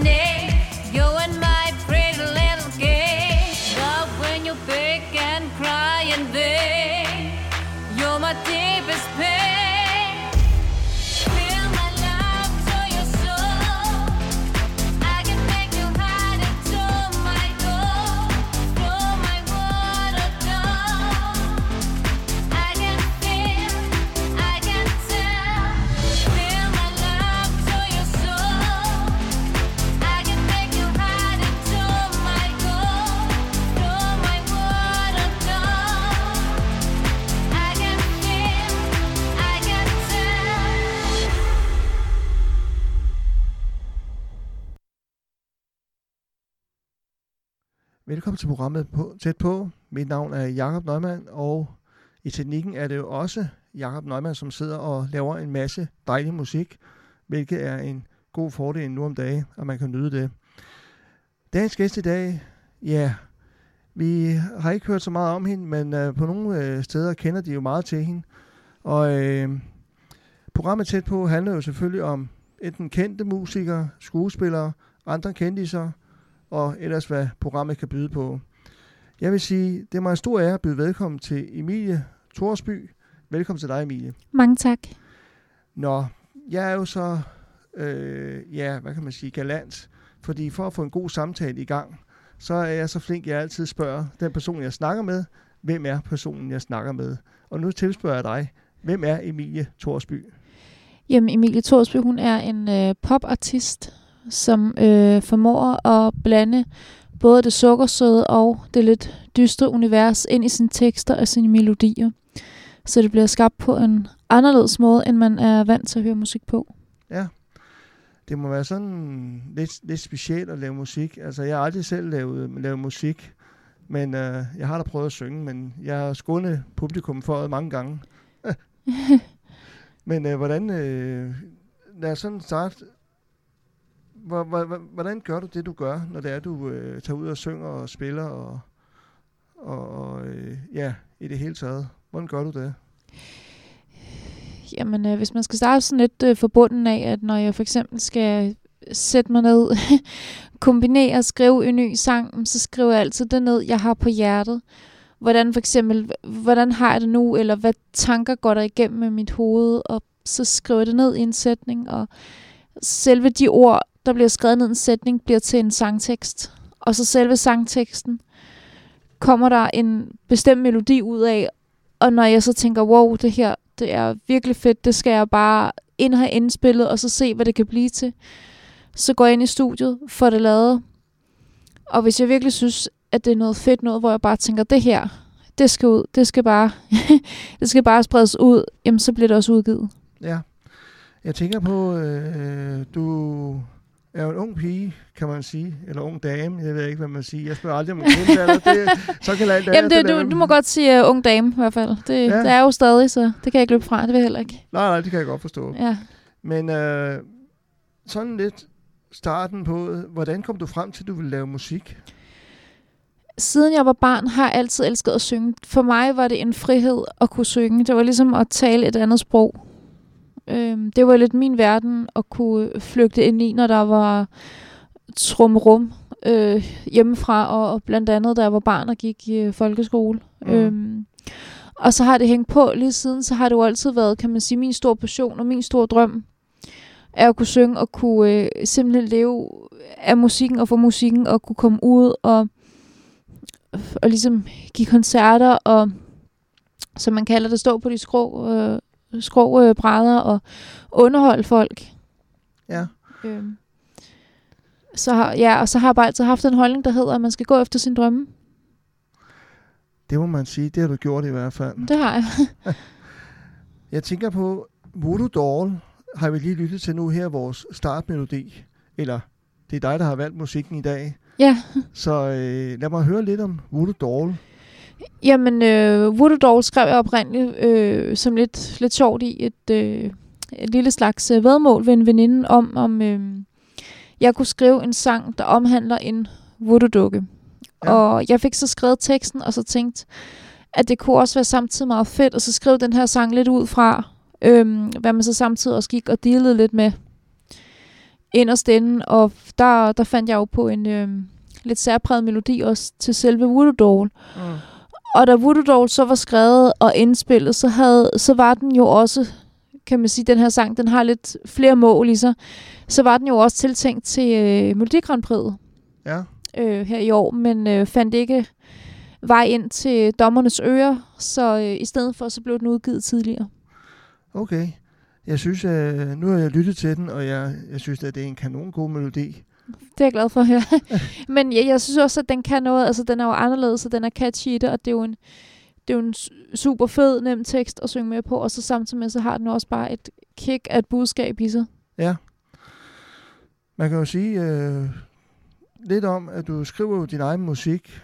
name. Programmet på, Tæt på. Mit navn er Jakob Nøgman, og i teknikken er det jo også Jakob Nøgman, som sidder og laver en masse dejlig musik, hvilket er en god fordel nu om dagen, og man kan nyde det. Dagens gæst i dag, ja, vi har ikke hørt så meget om hende, men øh, på nogle øh, steder kender de jo meget til hende. Og øh, programmet Tæt på handler jo selvfølgelig om enten kendte musikere, skuespillere, andre kendiser, og ellers hvad programmet kan byde på. Jeg vil sige, det er mig en stor ære at byde velkommen til Emilie Thorsby. Velkommen til dig, Emilie. Mange tak. Nå, jeg er jo så, øh, ja, hvad kan man sige, galant, fordi for at få en god samtale i gang, så er jeg så flink, at jeg altid spørger den person, jeg snakker med, hvem er personen, jeg snakker med? Og nu tilspørger jeg dig, hvem er Emilie Thorsby? Jamen, Emilie Thorsby, hun er en øh, popartist, som øh, formår at blande både det sukkersøde og det lidt dystre univers ind i sine tekster og sine melodier. Så det bliver skabt på en anderledes måde, end man er vant til at høre musik på. Ja, det må være sådan lidt, lidt specielt at lave musik. Altså, jeg har aldrig selv lavet, lavet musik, men øh, jeg har da prøvet at synge, men jeg har skånet publikum for det mange gange. men øh, hvordan, øh, lad os sådan starte. Hvordan gør du det, du gør, når det er, du øh, tager ud og synger og spiller og, og, og øh, ja, i det hele taget? Hvordan gør du det? Jamen, øh, hvis man skal starte sådan lidt øh, forbunden af, at når jeg for eksempel skal sætte mig ned, kombinere og skrive en ny sang, så skriver jeg altid det ned, jeg har på hjertet. Hvordan for eksempel, hvordan har jeg det nu, eller hvad tanker går der igennem med mit hoved, og så skriver jeg det ned i en sætning, og selve de ord, der bliver skrevet ned en sætning, bliver til en sangtekst. Og så selve sangteksten kommer der en bestemt melodi ud af, og når jeg så tænker, wow, det her, det er virkelig fedt, det skal jeg bare ind have indspillet, og så se, hvad det kan blive til. Så går jeg ind i studiet, får det lavet, og hvis jeg virkelig synes, at det er noget fedt noget, hvor jeg bare tænker, det her, det skal ud, det skal bare, det skal bare spredes ud, jamen så bliver det også udgivet. Ja. Jeg tænker på, øh, du er jo en ung pige, kan man sige. Eller ung dame, jeg ved ikke, hvad man siger. Jeg spørger aldrig om en kvinde, eller det, så kan alt Jamen det, du, du må godt sige uh, ung dame i hvert fald. Det, ja. det er jo stadig, så det kan jeg ikke løbe fra, det vil jeg heller ikke. Nej, nej, det kan jeg godt forstå. Ja. Men øh, sådan lidt starten på, hvordan kom du frem til, at du ville lave musik? Siden jeg var barn, har jeg altid elsket at synge. For mig var det en frihed at kunne synge. Det var ligesom at tale et andet sprog. Øhm, det var lidt min verden at kunne flygte ind i, når der var trumrum øh, hjemmefra, og, og blandt andet, da jeg var barn og gik i øh, folkeskole. Mm. Øhm, og så har det hængt på lige siden, så har det jo altid været, kan man sige, min store passion og min store drøm, er at kunne synge og kunne øh, simpelthen leve af musikken og få musikken og kunne komme ud og, og ligesom give koncerter og som man kalder det, stå på de skrå, øh, skrå øh, brædder og underholde folk. Ja. Øhm. Så har, ja, og så har jeg bare altid haft en holdning, der hedder, at man skal gå efter sin drømme. Det må man sige. Det har du gjort i hvert fald. Det har jeg. Jeg tænker på, Voodoo Doll har vi lige lyttet til nu her, vores startmelodi. Eller det er dig, der har valgt musikken i dag. Ja. Så øh, lad mig høre lidt om Voodoo Doll. Jamen, øh, Voodoo Doll skrev jeg oprindeligt øh, som lidt, lidt sjovt i et, øh, et lille slags øh, vedmål ved en veninde om, om øh, jeg kunne skrive en sang, der omhandler en voodoo-dukke. Ja. Og jeg fik så skrevet teksten, og så tænkt, at det kunne også være samtidig meget fedt, og så skrev den her sang lidt ud fra, øh, hvad man så samtidig også gik og dealede lidt med inderst inde, og der, der fandt jeg jo på en øh, lidt særpræget melodi også til selve Voodoo Doll. Mm. Og da Voodoo Doll så var skrevet og indspillet, så, havde, så var den jo også, kan man sige, den her sang, den har lidt flere mål i sig. Så var den jo også tiltænkt til øh, Melodi Grand Prix'et Ja, øh, her i år, men øh, fandt ikke vej ind til dommernes ører, så øh, i stedet for, så blev den udgivet tidligere. okay. Jeg synes, øh, nu har jeg lyttet til den, og jeg, jeg synes, at det er en kanon god melodi. Det er jeg glad for at høre. men jeg, jeg synes også, at den kan noget, altså den er jo anderledes, og den er catchy i det, og det er jo en, det er jo en super fed, nem tekst at synge med på, og så samtidig med, så har den også bare et kick af et budskab i sig. Ja. Man kan jo sige øh, lidt om, at du skriver jo din egen musik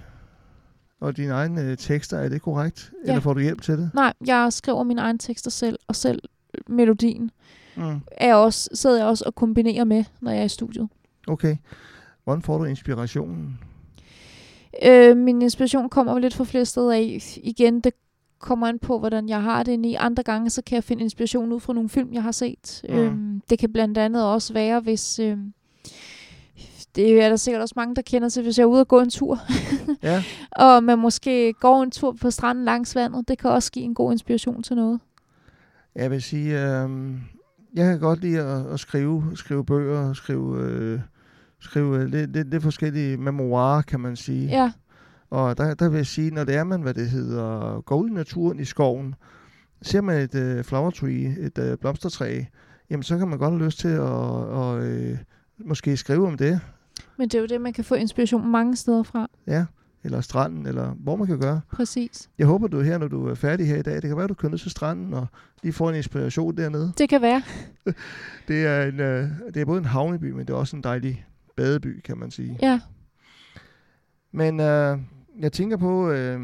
og dine egne øh, tekster. Er det korrekt? Ja. Eller får du hjælp til det? Nej, jeg skriver mine egne tekster selv, og selv melodien Mm. er jeg også, sidder jeg også og kombinerer med, når jeg er i studiet. Okay. Hvordan får du inspirationen? Øh, min inspiration kommer lidt fra flere steder af. Igen, det kommer an på, hvordan jeg har det inde i. Andre gange, så kan jeg finde inspiration ud fra nogle film, jeg har set. Mm. Øhm, det kan blandt andet også være, hvis... Øh, det er der sikkert også mange, der kender til, hvis jeg er ude og gå en tur, Ja, og man måske går en tur på stranden langs vandet. Det kan også give en god inspiration til noget. jeg vil sige, øh, jeg kan godt lide at, at skrive, skrive bøger, skrive, øh, skrive øh, lidt, lidt, lidt forskellige memoirer, kan man sige. Ja, Og der, der vil jeg sige, når det er man, hvad det hedder, går ud i naturen i skoven, ser man et øh, flower tree, et øh, blomstertræ, jamen så kan man godt have lyst til at, og, øh, måske skrive om det, men det er jo det, man kan få inspiration mange steder fra. ja, eller stranden, eller hvor man kan gøre. Præcis. Jeg håber, du er her, når du er færdig her i dag. Det kan være, du kører ned til stranden og lige får en inspiration dernede. Det kan være. Det er, en, øh, det er både en havneby, men det er også en dejlig badeby, kan man sige. Ja. Men øh, jeg tænker på, øh,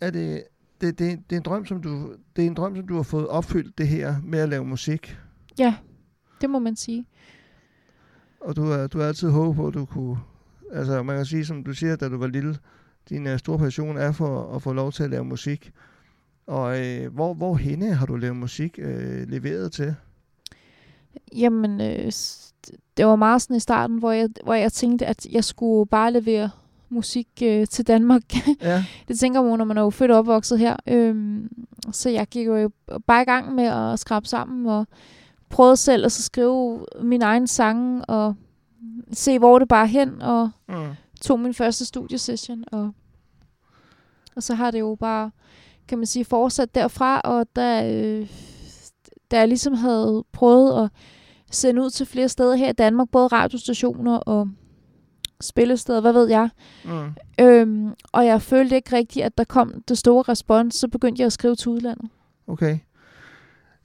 er det, det, det, det, er en drøm, som du, det er en drøm, som du har fået opfyldt, det her med at lave musik. Ja, det må man sige. Og du har, du har altid håbet på, at du kunne... Altså, man kan sige, som du siger, da du var lille, din uh, store passion er for at få lov til at lave musik. Og øh, hvor, hvor henne har du lavet musik øh, leveret til? Jamen, øh, det var meget sådan i starten, hvor jeg, hvor jeg tænkte, at jeg skulle bare levere musik øh, til Danmark. Ja, det tænker man, når man er jo født og opvokset her. Øhm, så jeg gik jo bare i gang med at skrabe sammen og prøvede selv at så skrive min egen sange og se, hvor det bare hen, og mm. tog min første studiesession, og, og så har det jo bare, kan man sige, fortsat derfra, og da, øh, da jeg ligesom havde prøvet at sende ud til flere steder her i Danmark, både radiostationer og spillesteder, hvad ved jeg, Mm. øhm, og jeg følte ikke rigtigt, at der kom det store respons, så begyndte jeg at skrive til udlandet. Okay.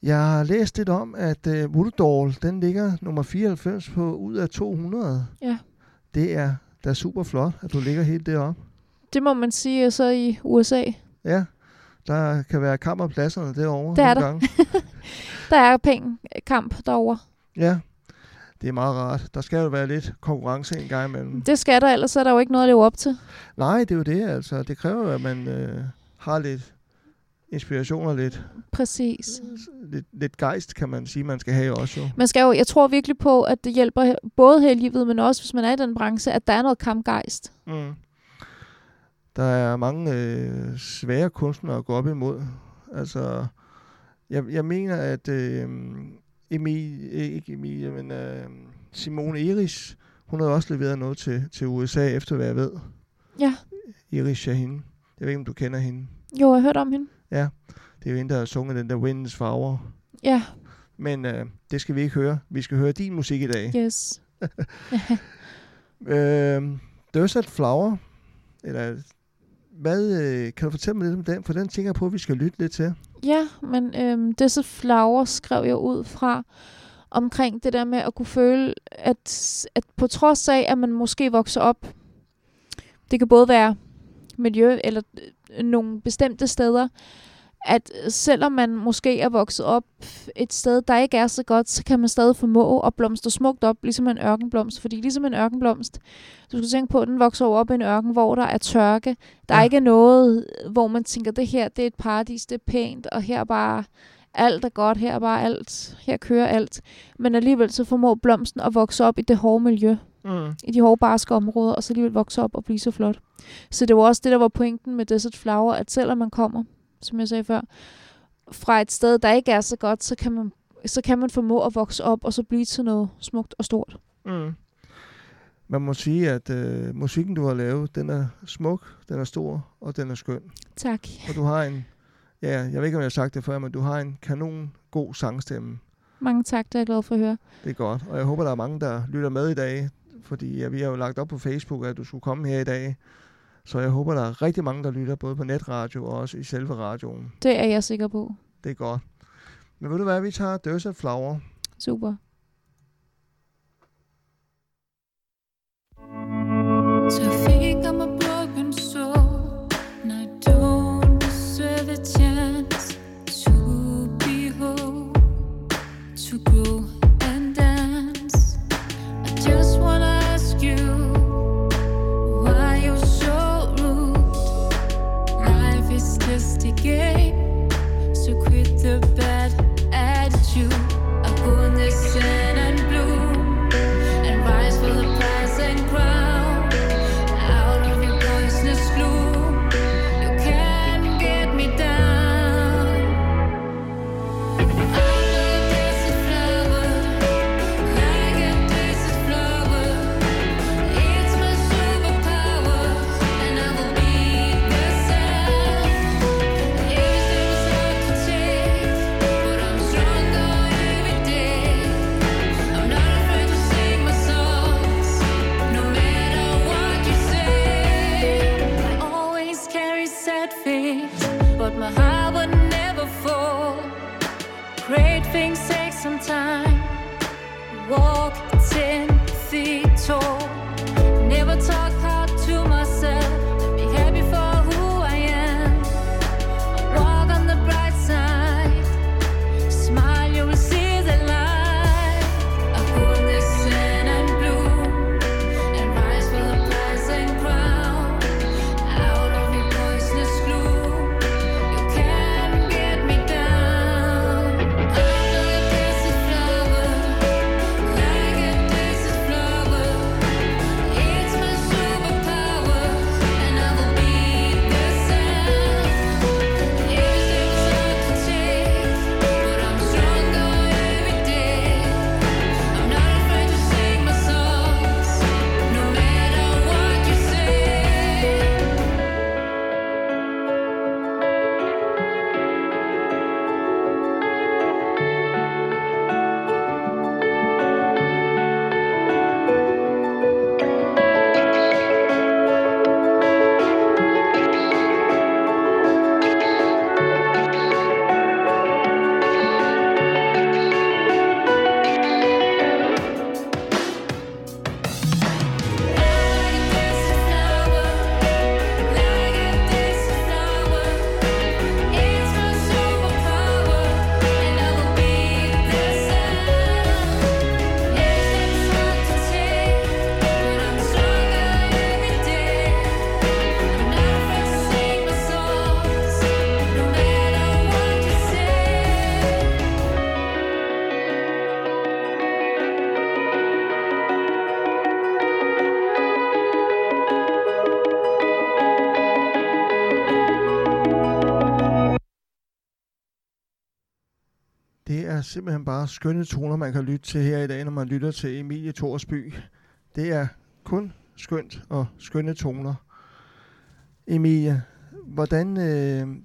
Jeg har læst lidt om, at uh, Woodall, den ligger nummer 94 på ud af 200. Ja. Det er da super flot, at du ligger helt deroppe. Det må man sige, øh, så i USA. Ja, der kan være kammerpladserne derovre. Det er der. Gange. Der er pæn kamp derovre. Ja, det er meget rart. Der skal jo være lidt konkurrence en gang imellem. Det skal der, ellers er der jo ikke noget at leve op til. Nej, det er jo det altså. Det kræver jo, at man øh, har lidt inspiration og lidt, Præcis. lidt, lidt gejst, kan man sige, man skal have også jo. Man skal jo, jeg tror virkelig på, at det hjælper både her i livet, men også hvis man er i den branche, at der er noget kampgejst. Mm. Der er mange øh, svære kunstnere at gå op imod. Altså, jeg, jeg mener, at øh, Emil, ikke Emilie, men øh, Simone Iris, hun har også leveret noget til, til USA, efter hvad jeg ved. Ja. Iris Shahin. Jeg ved ikke, om du kender hende. Jo, jeg har hørt om hende. Det er jo hende, der har sunget den der Windens Farver. Ja, Men øh, det skal vi ikke høre. Vi skal høre din musik i dag. yes. Øh, Desert Flower, eller hvad, øh, kan du fortælle mig lidt om den? For den tænker jeg på, at vi skal lytte lidt til. Ja, men øhm, disse Flower skrev jeg ud fra omkring det der med at kunne føle, at, at på trods af, at man måske vokser op, det kan både være miljø eller øh, nogle bestemte steder, at selvom man måske er vokset op et sted, der ikke er så godt, så kan man stadig formå at blomstre smukt op, ligesom en ørkenblomst. Fordi ligesom en ørkenblomst, du skal tænke på, at den vokser op i en ørken, hvor der er tørke. Der ja. er ikke noget, hvor man tænker, det her det er et paradis, det er pænt, og her er bare alt er godt, her er bare alt, her kører alt. Men alligevel så formår blomsten at vokse op i det hårde miljø, Mm. i de hårde barske områder, og så alligevel vokse op og blive så flot. Så det var også det, der var pointen med Desert Flower, at selvom man kommer, som jeg sagde før, fra et sted, der ikke er så godt, så kan man, så kan man formå at vokse op og så blive til noget smukt og stort. Mm. Man må sige, at øh, musikken, du har lavet, den er smuk, den er stor, og den er skøn. Tak. Og du har en, ja, jeg ved ikke, om jeg har sagt det før, men du har en kanon god sangstemme. Mange tak, det er jeg glad for at høre. Det er godt. Og jeg håber, der er mange, der lytter med i dag, fordi ja, vi har jo lagt op på Facebook, at du skulle komme her i dag. Så jeg håber, der er rigtig mange, der lytter, både på netradio og også i selve radioen. Det er jeg sikker på. Det er godt. Men ved du hvad, vi tager Desert Flower. Super. To simpelthen bare skønne toner, man kan lytte til her i dag, når man lytter til Emilie Thorsby. Det er kun skønt og skønne toner. Emilie, hvordan, øh,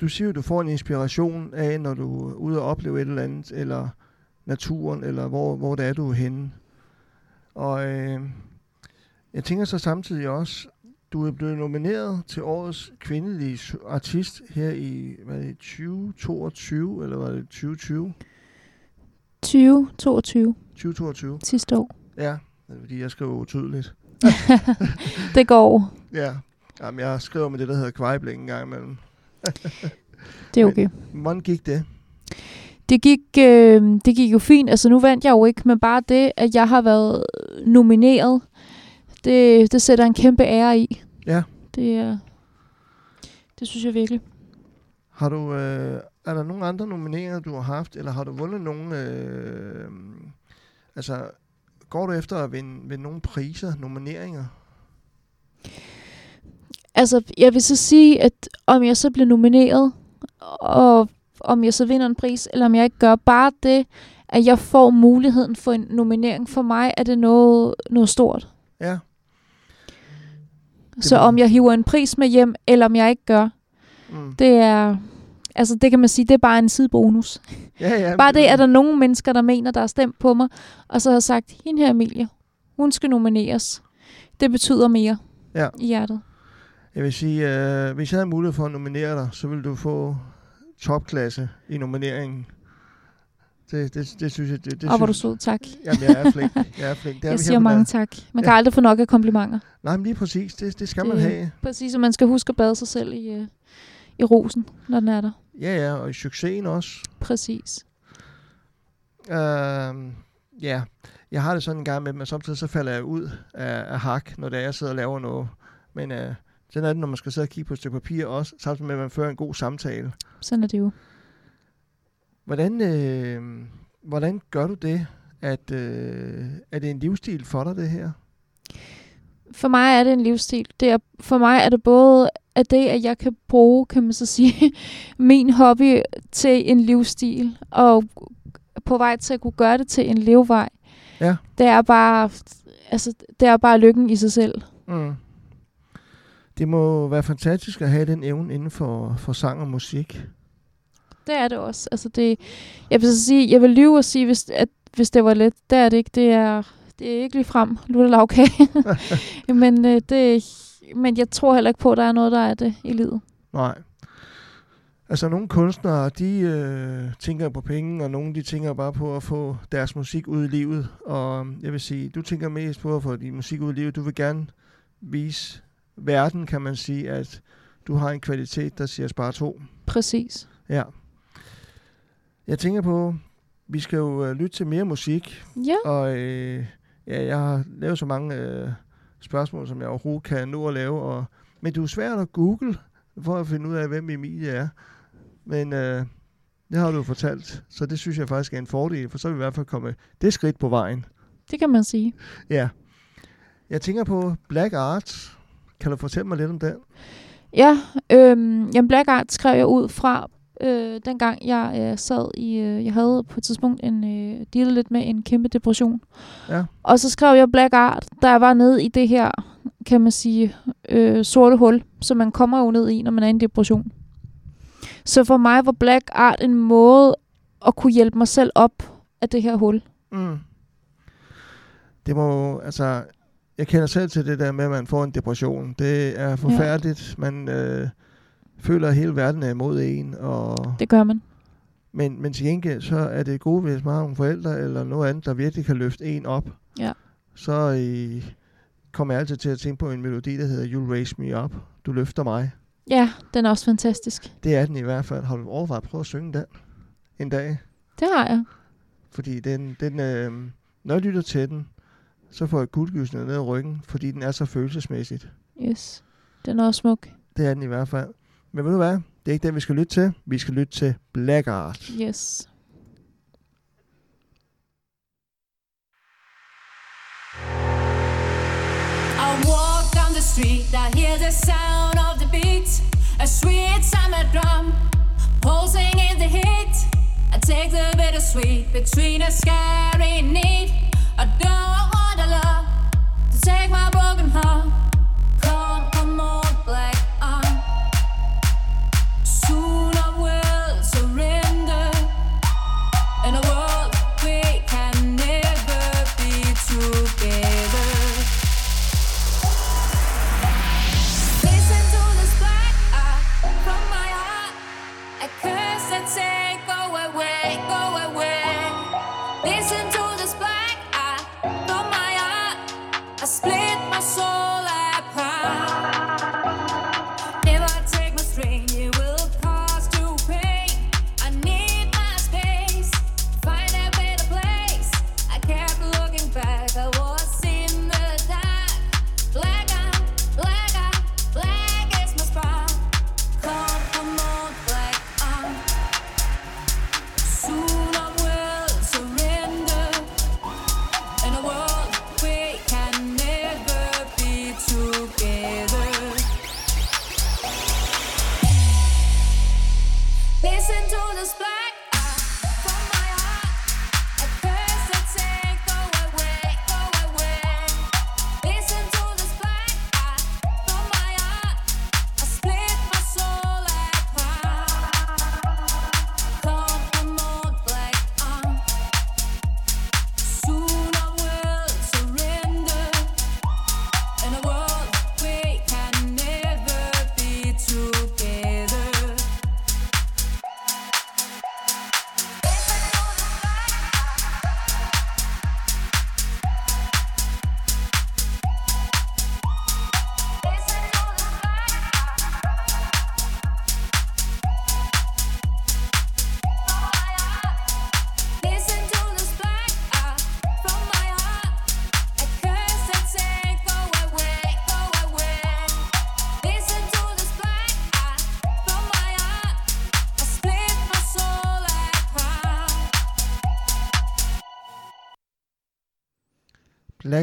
du siger jo, du får en inspiration af, når du er ude og opleve et eller andet, eller naturen, eller hvor, hvor det er, du er henne. Og øh, jeg tænker så samtidig også, du er blevet nomineret til årets kvindelige artist her i hvad er det, 2022, eller var det 2020? 2022 2022, sidste år. ja. Fordi jeg skriver utydeligt. Det går. Ja. Jamen, jeg skriver med det, der hedder kvejbling en gang imellem. Det er okay. Hvordan gik det? Det gik, øh, det gik jo fint. Altså nu vandt jeg jo ikke, men bare det, at jeg har været nomineret, det, det sætter en kæmpe ære i. Ja. Det er, det synes jeg virkelig. Har du, øh, er der nogle andre nomineringer, du har haft, eller har du vundet nogle, øh, altså, går du efter at vinde, vinde nogle priser, nomineringer? Altså, jeg vil så sige, at om jeg så bliver nomineret, og om jeg så vinder en pris, eller om jeg ikke gør, bare det, at jeg får muligheden for en nominering, for mig er det noget, noget stort. Ja, Så om jeg hiver en pris med hjem, eller om jeg ikke gør, mm. det er, altså det kan man sige, det er bare en sidebonus. ja, ja. Bare det, at der er nogle mennesker, der mener, der har stemt på mig, og så har sagt, hende her Emilie, hun skal nomineres. Det betyder mere Ja. i hjertet. Jeg vil sige, øh, hvis jeg havde mulighed for at nominere dig, så ville du få topklasse i nomineringen. Det, det, det synes jeg... Det, det og hvor du sød, tak. Jamen, jeg er flink. Jeg er flink. Det er Jeg siger mange nær. tak. Man Ja. kan aldrig få nok af komplimenter. Nej, men lige præcis. Det, det skal Det- man have. Præcis, og man skal huske at bade sig selv i, øh, i rosen, når den er der. Ja, ja, og i succesen også. Præcis. Øh, ja, jeg har det sådan en gang med, at samtidig så falder jeg ud af, af hak, når det er, jeg sidder og laver noget. Men øh, sådan er det, når man skal sidde og kigge på et stykke papir også, samtidig med, at man fører en god samtale. Sådan er det jo. Hvordan, øh, hvordan gør du det? At, øh, er det en livsstil for dig, det her? For mig er det en livsstil. Det er, for mig er det både at det, at jeg kan bruge, kan man så sige, min hobby til en livsstil, og på vej til at kunne gøre det til en levevej. Ja. Det er bare, altså, det er bare lykken i sig selv. Mm. Det må være fantastisk at have den evne inden for, for sang og musik. Det er det også. Altså det, jeg vil så sige, jeg vil lyve og sige, hvis, at, hvis det var let. Det er det ikke. Det er, det er ikke lige frem. Lutte lavkage. men, øh, det, men jeg tror heller ikke på, at der er noget, der er det i livet. Nej. Altså nogle kunstnere, de øh, tænker på penge, og nogle de tænker bare på at få deres musik ud i livet. Og jeg vil sige, du tænker mest på at få din musik ud i livet. Du vil gerne vise verden, kan man sige, at du har en kvalitet, der siger spare to. Præcis. Ja. Jeg tænker på, vi skal jo øh, lytte til mere musik, Ja, og øh, ja, jeg har lavet så mange øh, spørgsmål, som jeg overhovedet kan nå at lave. Og, men du er svært at google, for at finde ud af, hvem Emilie er. Men øh, det har du jo fortalt, så det synes jeg faktisk er en fordel, for så er vi i hvert fald kommet det skridt på vejen. det kan man sige. Ja. Jeg tænker på Black Arts. Kan du fortælle mig lidt om den? Ja, øhm, jamen Black Art skrev jeg ud fra, øh, dengang jeg øh, sad i, øh, jeg havde på et tidspunkt en, øh, dealet lidt med en kæmpe depression. Ja. Og så skrev jeg Black Art, da jeg var nede i det her, kan man sige, øh, sorte hul, som man kommer jo ned i, når man er i en depression. Så for mig var Black Art en måde at kunne hjælpe mig selv op af det her hul. Mm. Det må, altså, jeg kender selv til det der med, at man får en depression. Det er forfærdeligt. Ja. Man øh, føler, at hele verden er imod en. Og, Det gør man. men, men til gengæld, så er det gode, hvis man har nogle forældre eller noget andet, der virkelig kan løfte en op. Ja. Så øh, kommer jeg altid til at tænke på en melodi, der hedder You Raise Me Up. Du løfter mig. Ja, den er også fantastisk. Det er den i hvert fald. Har du overvejet at prøve at synge den en dag? Det har jeg. Fordi den, den øh, når jeg lytter til den, så får jeg guldgysene ned i ryggen, fordi den er så følelsesmæssigt. Yes. Den er også smuk. Det er den i hvert fald. Men ved du hvad? Det er ikke det, vi skal lytte til. Vi skal lytte til Blackguard. Yes. I walk down the street, I hear the sound of the beat, a sweet summer drum pulsing in the heat. I take the bittersweet between a scary need. I don't want a love to take my broken heart.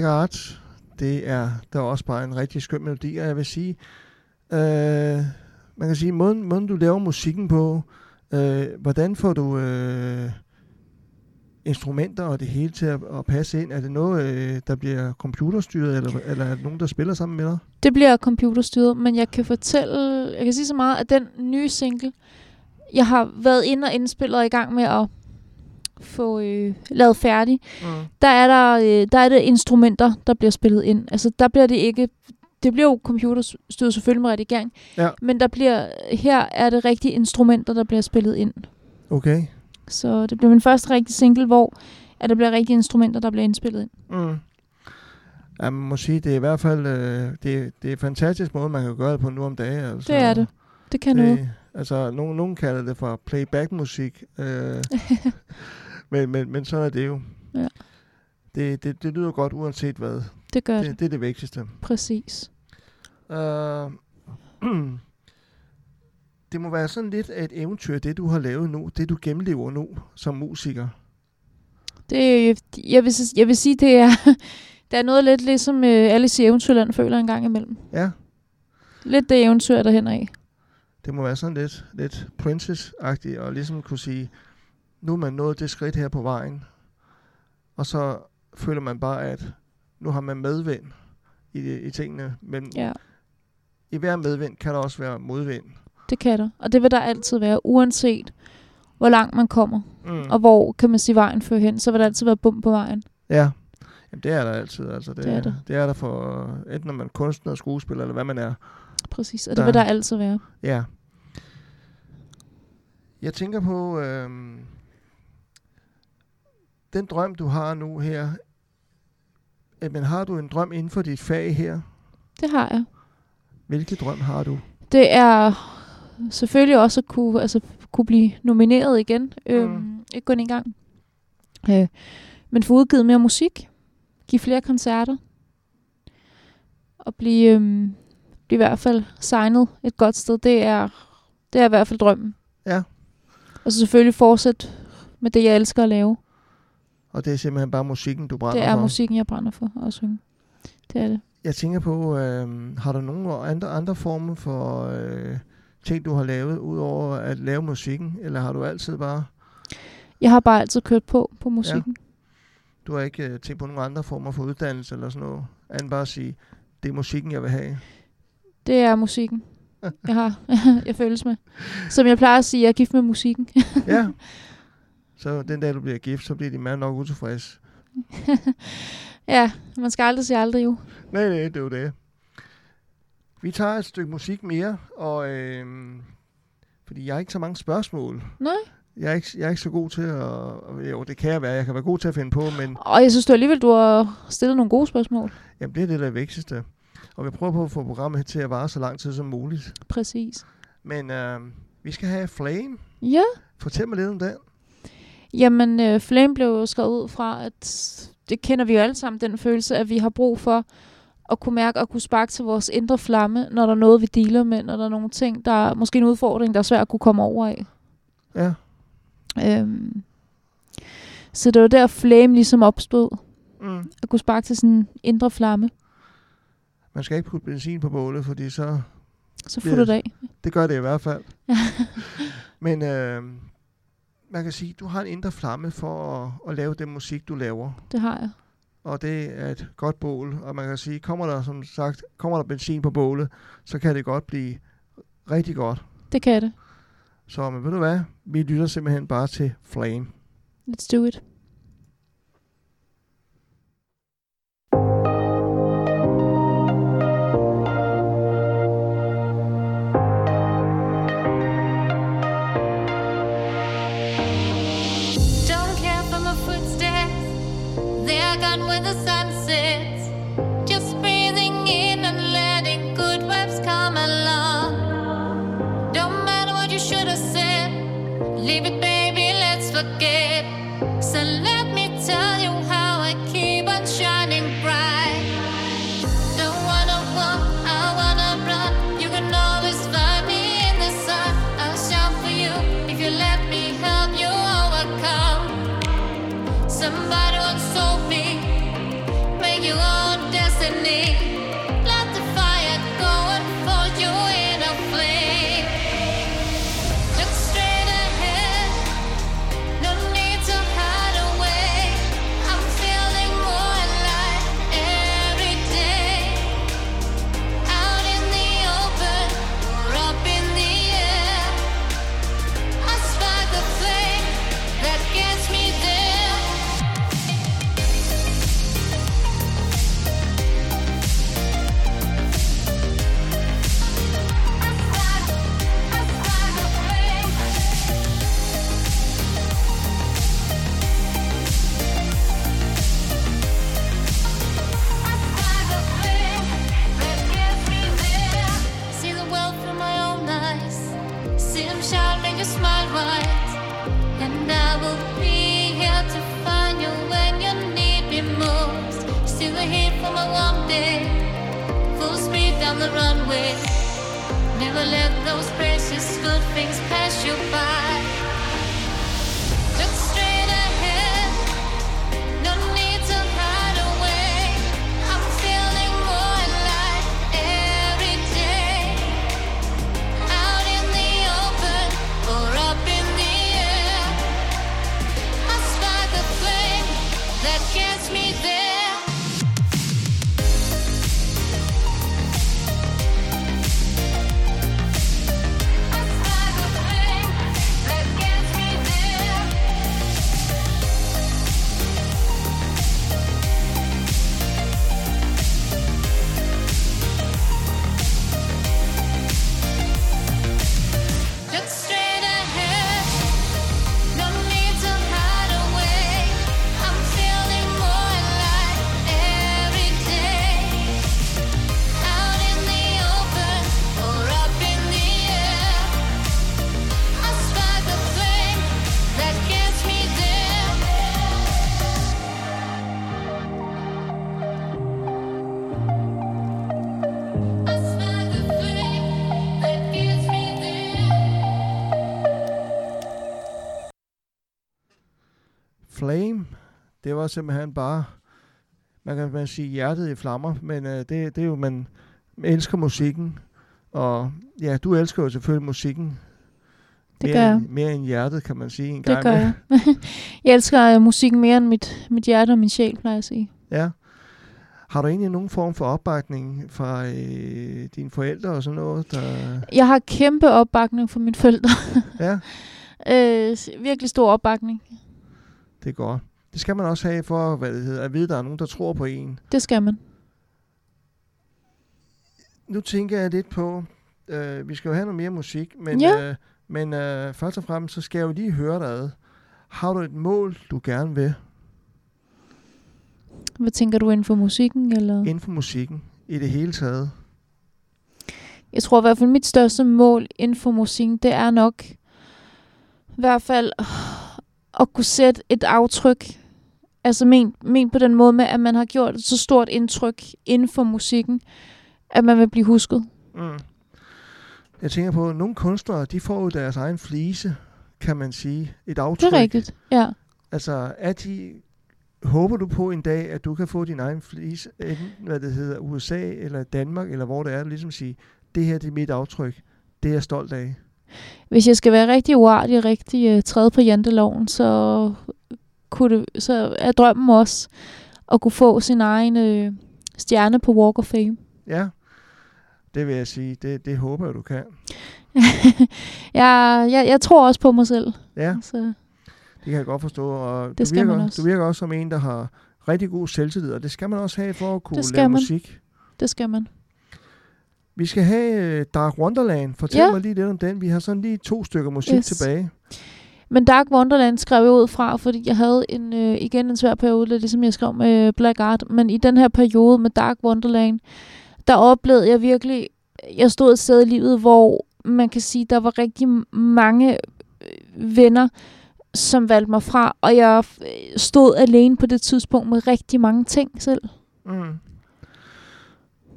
Art, det er der er også bare en rigtig skøn melodi, og jeg vil sige, øh, man kan sige, måden, måden du laver musikken på, øh, hvordan får du øh, instrumenter og det hele til at, at passe ind? Er det noget, øh, der bliver computerstyret, eller, eller er det nogen, der spiller sammen med dig? Det bliver computerstyret, men jeg kan fortælle, jeg kan sige så meget, at den nye single, jeg har været inde og indspillet og i gang med at få øh, lavet færdig, Mm. der er der, øh, der er det instrumenter, der bliver spillet ind. Altså der bliver det ikke, det bliver jo computerstyret selvfølgelig med redigering, Ja. men der bliver, her er det rigtige instrumenter, der bliver spillet ind. Okay. Så det bliver min første rigtige single, hvor at der bliver rigtige instrumenter, der bliver indspillet ind. Mm. Ja, man må sige, det er i hvert fald øh, det, det er en fantastisk måde, man kan gøre det på nu om dagen. Altså. Det er det. Det kan noget. Det, altså, nogen, nogen kalder det for playback-musik. Øh, men, men, men sådan er det jo. Ja. Det, det, det lyder godt, uanset hvad. Det gør det. Det, det er det vigtigste. Præcis. Uh, det må være sådan lidt af et eventyr, det du har lavet nu, det du gennemlever nu som musiker. Det, jeg, vil, jeg vil sige, det er, det er noget lidt ligesom uh, Alice i Eventyrland føler en gang imellem. Ja, Lidt det eventyr, der hen af. det må være sådan lidt, lidt princess-agtigt, og ligesom kunne sige, nu er man nået det skridt her på vejen, og så føler man bare, at nu har man medvind i, i tingene, men Ja, i hver medvind kan der også være modvind. det kan der. Og det vil der altid være, uanset hvor langt man kommer. Mm. Og hvor, kan man sige, vejen fører hen, så vil der altid være bum på vejen. Ja, Jamen, det er der altid. Altså, det, Det er der. det er der for, enten når man er kunstner, skuespiller, eller hvad man er. Præcis, og det Der- vil der altid være. Ja. Jeg tænker på, øhm, den drøm, du har nu her, men har du en drøm inden for dit fag her? Det har jeg. Hvilke drøm har du? Det er selvfølgelig også at kunne, altså, kunne blive nomineret igen. Øhm, Mm. ikke kun en gang. Øh, men få udgivet mere musik. Give flere koncerter. Og blive, øhm, blive i hvert fald signet et godt sted. Det er, det er i hvert fald drømmen. Ja. Og så selvfølgelig fortsætte med det, jeg elsker at lave. Og det er simpelthen bare musikken, du brænder Det er for? musikken, jeg brænder for at synge. Det er det. Jeg tænker på, øhm, har du nogle andre, andre former for øh, ting, du har lavet, udover at lave musikken? Eller har du altid bare, Jeg har bare altid kørt på på musikken. du har ikke øh, tænkt på nogle andre former for uddannelse eller sådan noget? Andet bare at sige, det er musikken, jeg vil have. Det er musikken. Jeg har, jeg føles med. Som jeg plejer at sige, jeg er gift med musikken. Ja. Så den dag, du bliver gift, så bliver din mand nok utilfreds. ja, man skal aldrig sige aldrig jo. Nej, nej, det er jo det. Vi tager et stykke musik mere, og øhm, fordi jeg har ikke så mange spørgsmål. Nej. Jeg er ikke, jeg er ikke så god til at... Jo, det kan jeg være. Jeg kan være god til at finde på, men Og jeg synes du alligevel, du har stillet nogle gode spørgsmål. jamen, det er det, der er vigtigste. Og vi prøver på at få programmet til at vare så lang tid som muligt. Præcis. Men øhm, vi skal have Flame. Ja. Fortæl mig lidt om den. Jamen, øh, Flame blev jo skrevet ud fra, at det kender vi jo alle sammen, den følelse, at vi har brug for at kunne mærke og kunne sparke til vores indre flamme, når der er noget, vi dealer med, når der er nogle ting, der er måske en udfordring, der er svært at kunne komme over af. Ja. Øhm. Så det var der, Flame ligesom opstod. Mm. At kunne sparke til sådan en indre flamme. Man skal ikke putte benzin på bålet, fordi så... Så får du det af. Det gør det i hvert fald. Men øh, man kan sige, du har en indre flamme for at, at lave den musik, du laver. Det har jeg. Og det er et godt bål. Og man kan sige, kommer der som sagt, kommer der benzin på bålet, så kan det godt blive rigtig godt. Det kan det. Så men ved du hvad? Vi lytter simpelthen bare til Flame. Let's do it. Det var simpelthen bare, man kan man sige hjertet i flammer, men øh, det, det er jo, man elsker musikken, og ja, du elsker jo selvfølgelig musikken. Det mere, gør jeg. end- Mere end hjertet, kan man sige en Det gang. gør jeg. jeg elsker øh, musikken mere end mit, mit hjerte og min sjæl, plejer jeg at sige. Ja. Har du egentlig nogen form for opbakning fra øh, dine forældre og sådan noget? Der... Jeg har kæmpe opbakning fra mine forældre. Ja, øh, virkelig stor opbakning. det er godt. Det skal man også have for hvad det hedder, at vide, at der er nogen, der tror på en. Det skal man. Nu tænker jeg lidt på, øh, vi skal jo have noget mere musik, men, Ja. øh, men øh, først og fremmest, så skal jeg jo lige høre dig ad. Har du et mål, du gerne vil Hvad tænker du inden for musikken? Eller? inden for musikken i det hele taget? Jeg tror i hvert fald, mit største mål inden for musikken, det er nok i hvert fald at kunne sætte et aftryk. Altså men, men på den måde med, at man har gjort et så stort indtryk inden for musikken, at man vil blive husket. Mm. Jeg tænker på, at nogle kunstnere, de får jo deres egen flise, kan man sige. Et Det aftryk. er rigtigt, ja. Altså, er de, håber du på en dag, at du kan få din egen flise, enten hvad det hedder, USA eller Danmark, eller hvor det er, ligesom sige, det her det er mit aftryk, det er jeg stolt af. Hvis jeg skal være rigtig uartig og rigtig uh, træde på janteloven, så, kunne det, så er drømmen også at kunne få sin egen øh, stjerne på Walk of Fame. Ja, det vil jeg sige, det, det håber jeg, du kan. jeg, jeg, jeg tror også på mig selv. Ja, Så, det kan jeg godt forstå. Og Det du, skal virker, man også. du virker også som en, der har rigtig god selvtillid, og det skal man også have for at kunne lave man. musik. det skal man. Vi skal have uh, Dark Wonderland. Fortæl Ja. mig lige lidt om den. Vi har sådan lige to stykker musik Yes. tilbage. Men Dark Wonderland skrev jeg ud fra, fordi jeg havde en, øh, igen en svær periode, lidt ligesom jeg skrev med Black Art. Men i den her periode med Dark Wonderland, der oplevede jeg virkelig, jeg stod et sted i livet, hvor man kan sige, der var rigtig mange øh, venner, som valgte mig fra, og jeg øh, stod alene på det tidspunkt med rigtig mange ting selv. Mm.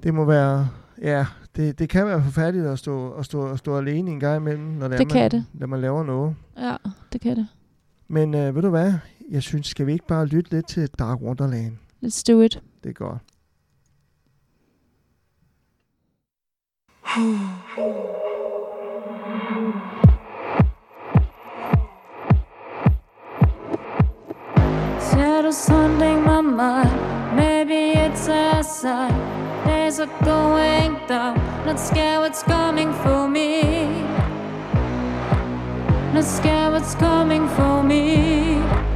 Det må være, ja, det, det kan være forfærdeligt at stå, at stå, at stå alene en gang imellem, når det, Det er, kan man, det. når man laver noget. Ja, det kan det. Men øh, ved du hvad? Jeg synes, skal vi ikke bare lytte lidt til Dark Wonderland? Let's do it. Det er godt. Shadows haunting my mind. Maybe it's a sign. Days are going down. Not scared what's coming for me. Not scared what's coming for me.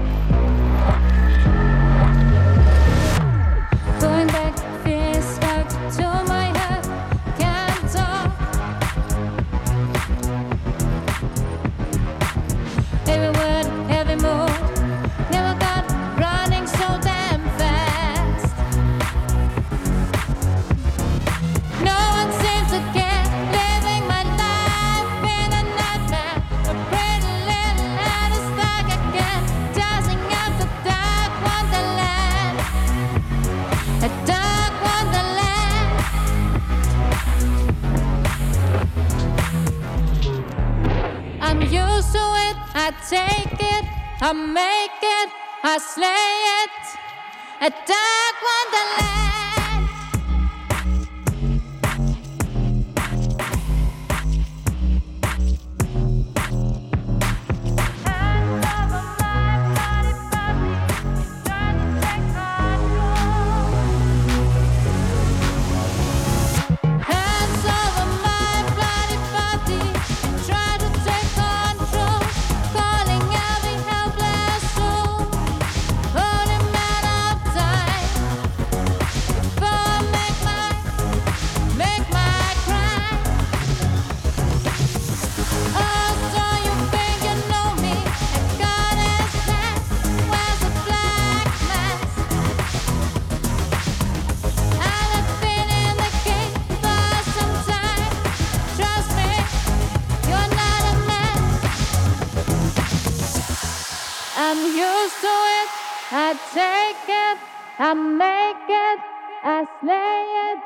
I make it, I slay it.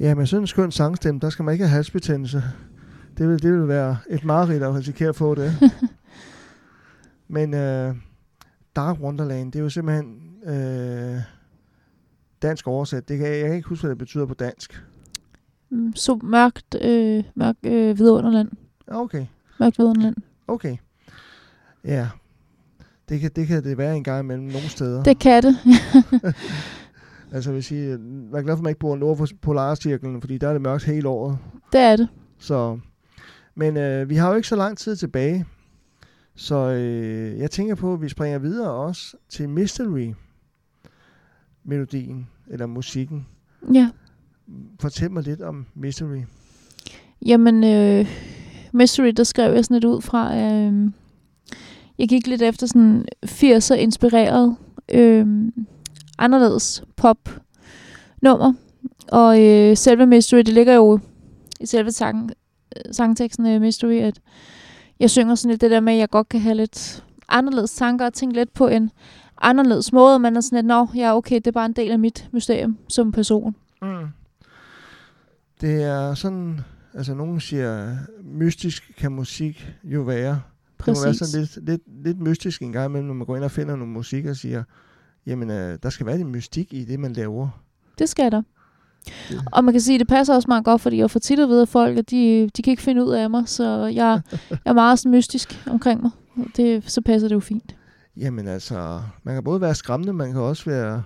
Ja, med sådan en skøn sangstemme, der skal man ikke have halsbetændelse. Det vil, det vil være et mareridt at risikere at få det. Men øh, Dark Wonderland, det er jo simpelthen øh, dansk oversat. Det kan, jeg kan ikke huske, hvad det betyder på dansk. Mm, Så mørkt, øh, mørk øh, vidunderland. Okay, Mørkt vidunderland. okay. Ja, det kan, det kan det være en gang imellem nogle steder. Det kan det. Altså jeg vil sige, jeg er glad for, at man ikke bor nord for Polarcirklen, fordi der er det mørkt hele året. det er det. Så, men øh, vi har jo ikke så lang tid tilbage, så øh, jeg tænker på, at vi springer videre også til Mystery-melodien, eller musikken. Ja. Fortæl mig lidt om Mystery. Jamen, øh, Mystery, der skrev jeg sådan lidt ud fra, øh, jeg gik lidt efter sådan 80'er inspireret, øh, anderledes pop nummer. Og øh, selve Mystery, det ligger jo i selve sang, øh, sangteksten af Mystery, at jeg synger sådan lidt det der med, at jeg godt kan have lidt anderledes tanker og tænke lidt på en anderledes måde. Man er sådan lidt, nå, ja, okay, det er bare en del af mit mysterium som person. Mm. Det er sådan, altså nogen siger, mystisk kan musik jo være. Det må være Præcis. sådan lidt, lidt, lidt mystisk en gang imellem, når man går ind og finder noget musik og siger, jamen øh, der skal være lidt mystik i det, man laver. Det skal der. Det- Og man kan sige, at det passer også meget godt, fordi jeg får tit at vide af folk, at de, de kan ikke finde ud af mig, så jeg, jeg er meget sådan mystisk omkring mig. Det, så passer det jo fint. Jamen altså, man kan både være skræmmende, man kan også være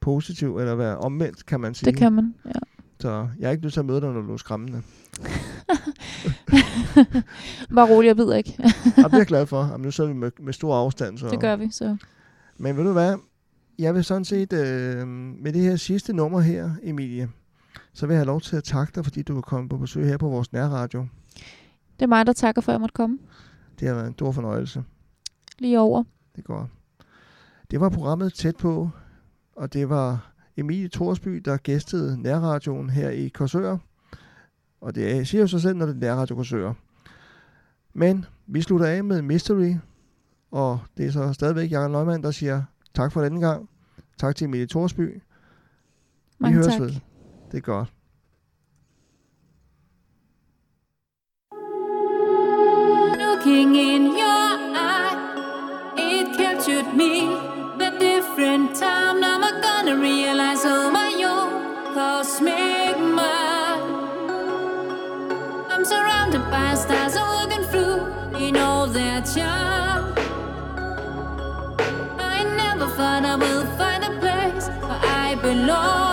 positiv, eller være omvendt, kan man sige. Det kan man, ja. Så jeg er ikke nødt til at møde dig, når du er skræmmende. Bare rolig, jeg ved ikke. Og det er jeg glad for. Jamen, nu sidder vi med, med stor afstand. Så. Det gør vi, så. Men ved du hvad? Jeg vil sådan set, øh, med det her sidste nummer her, Emilie, så vil jeg have lov til at takke dig, fordi du er kommet på besøg her på vores nærradio. Det er mig, der takker for, at jeg måtte komme Det har været en stor fornøjelse. lige over. Det går. Det var programmet tæt på, og det var Emilie Thorsby, der gæstede nærradioen her i Korsør. Og det er- siger jo sig selv, når det er nærradio Korsør. Men vi slutter af med Mystery, og det er så stadigvæk Jakob Neumann, der siger tak for denne gang. Tak til Emilie Thorsby. Vi Mange høres tak. ved. Det er godt. Looking in your eye, it captured me. The different time, now I'm gonna realize, oh my, cause me surrounded by stars and looking through in all their charm. I never thought I will find a place where I belong.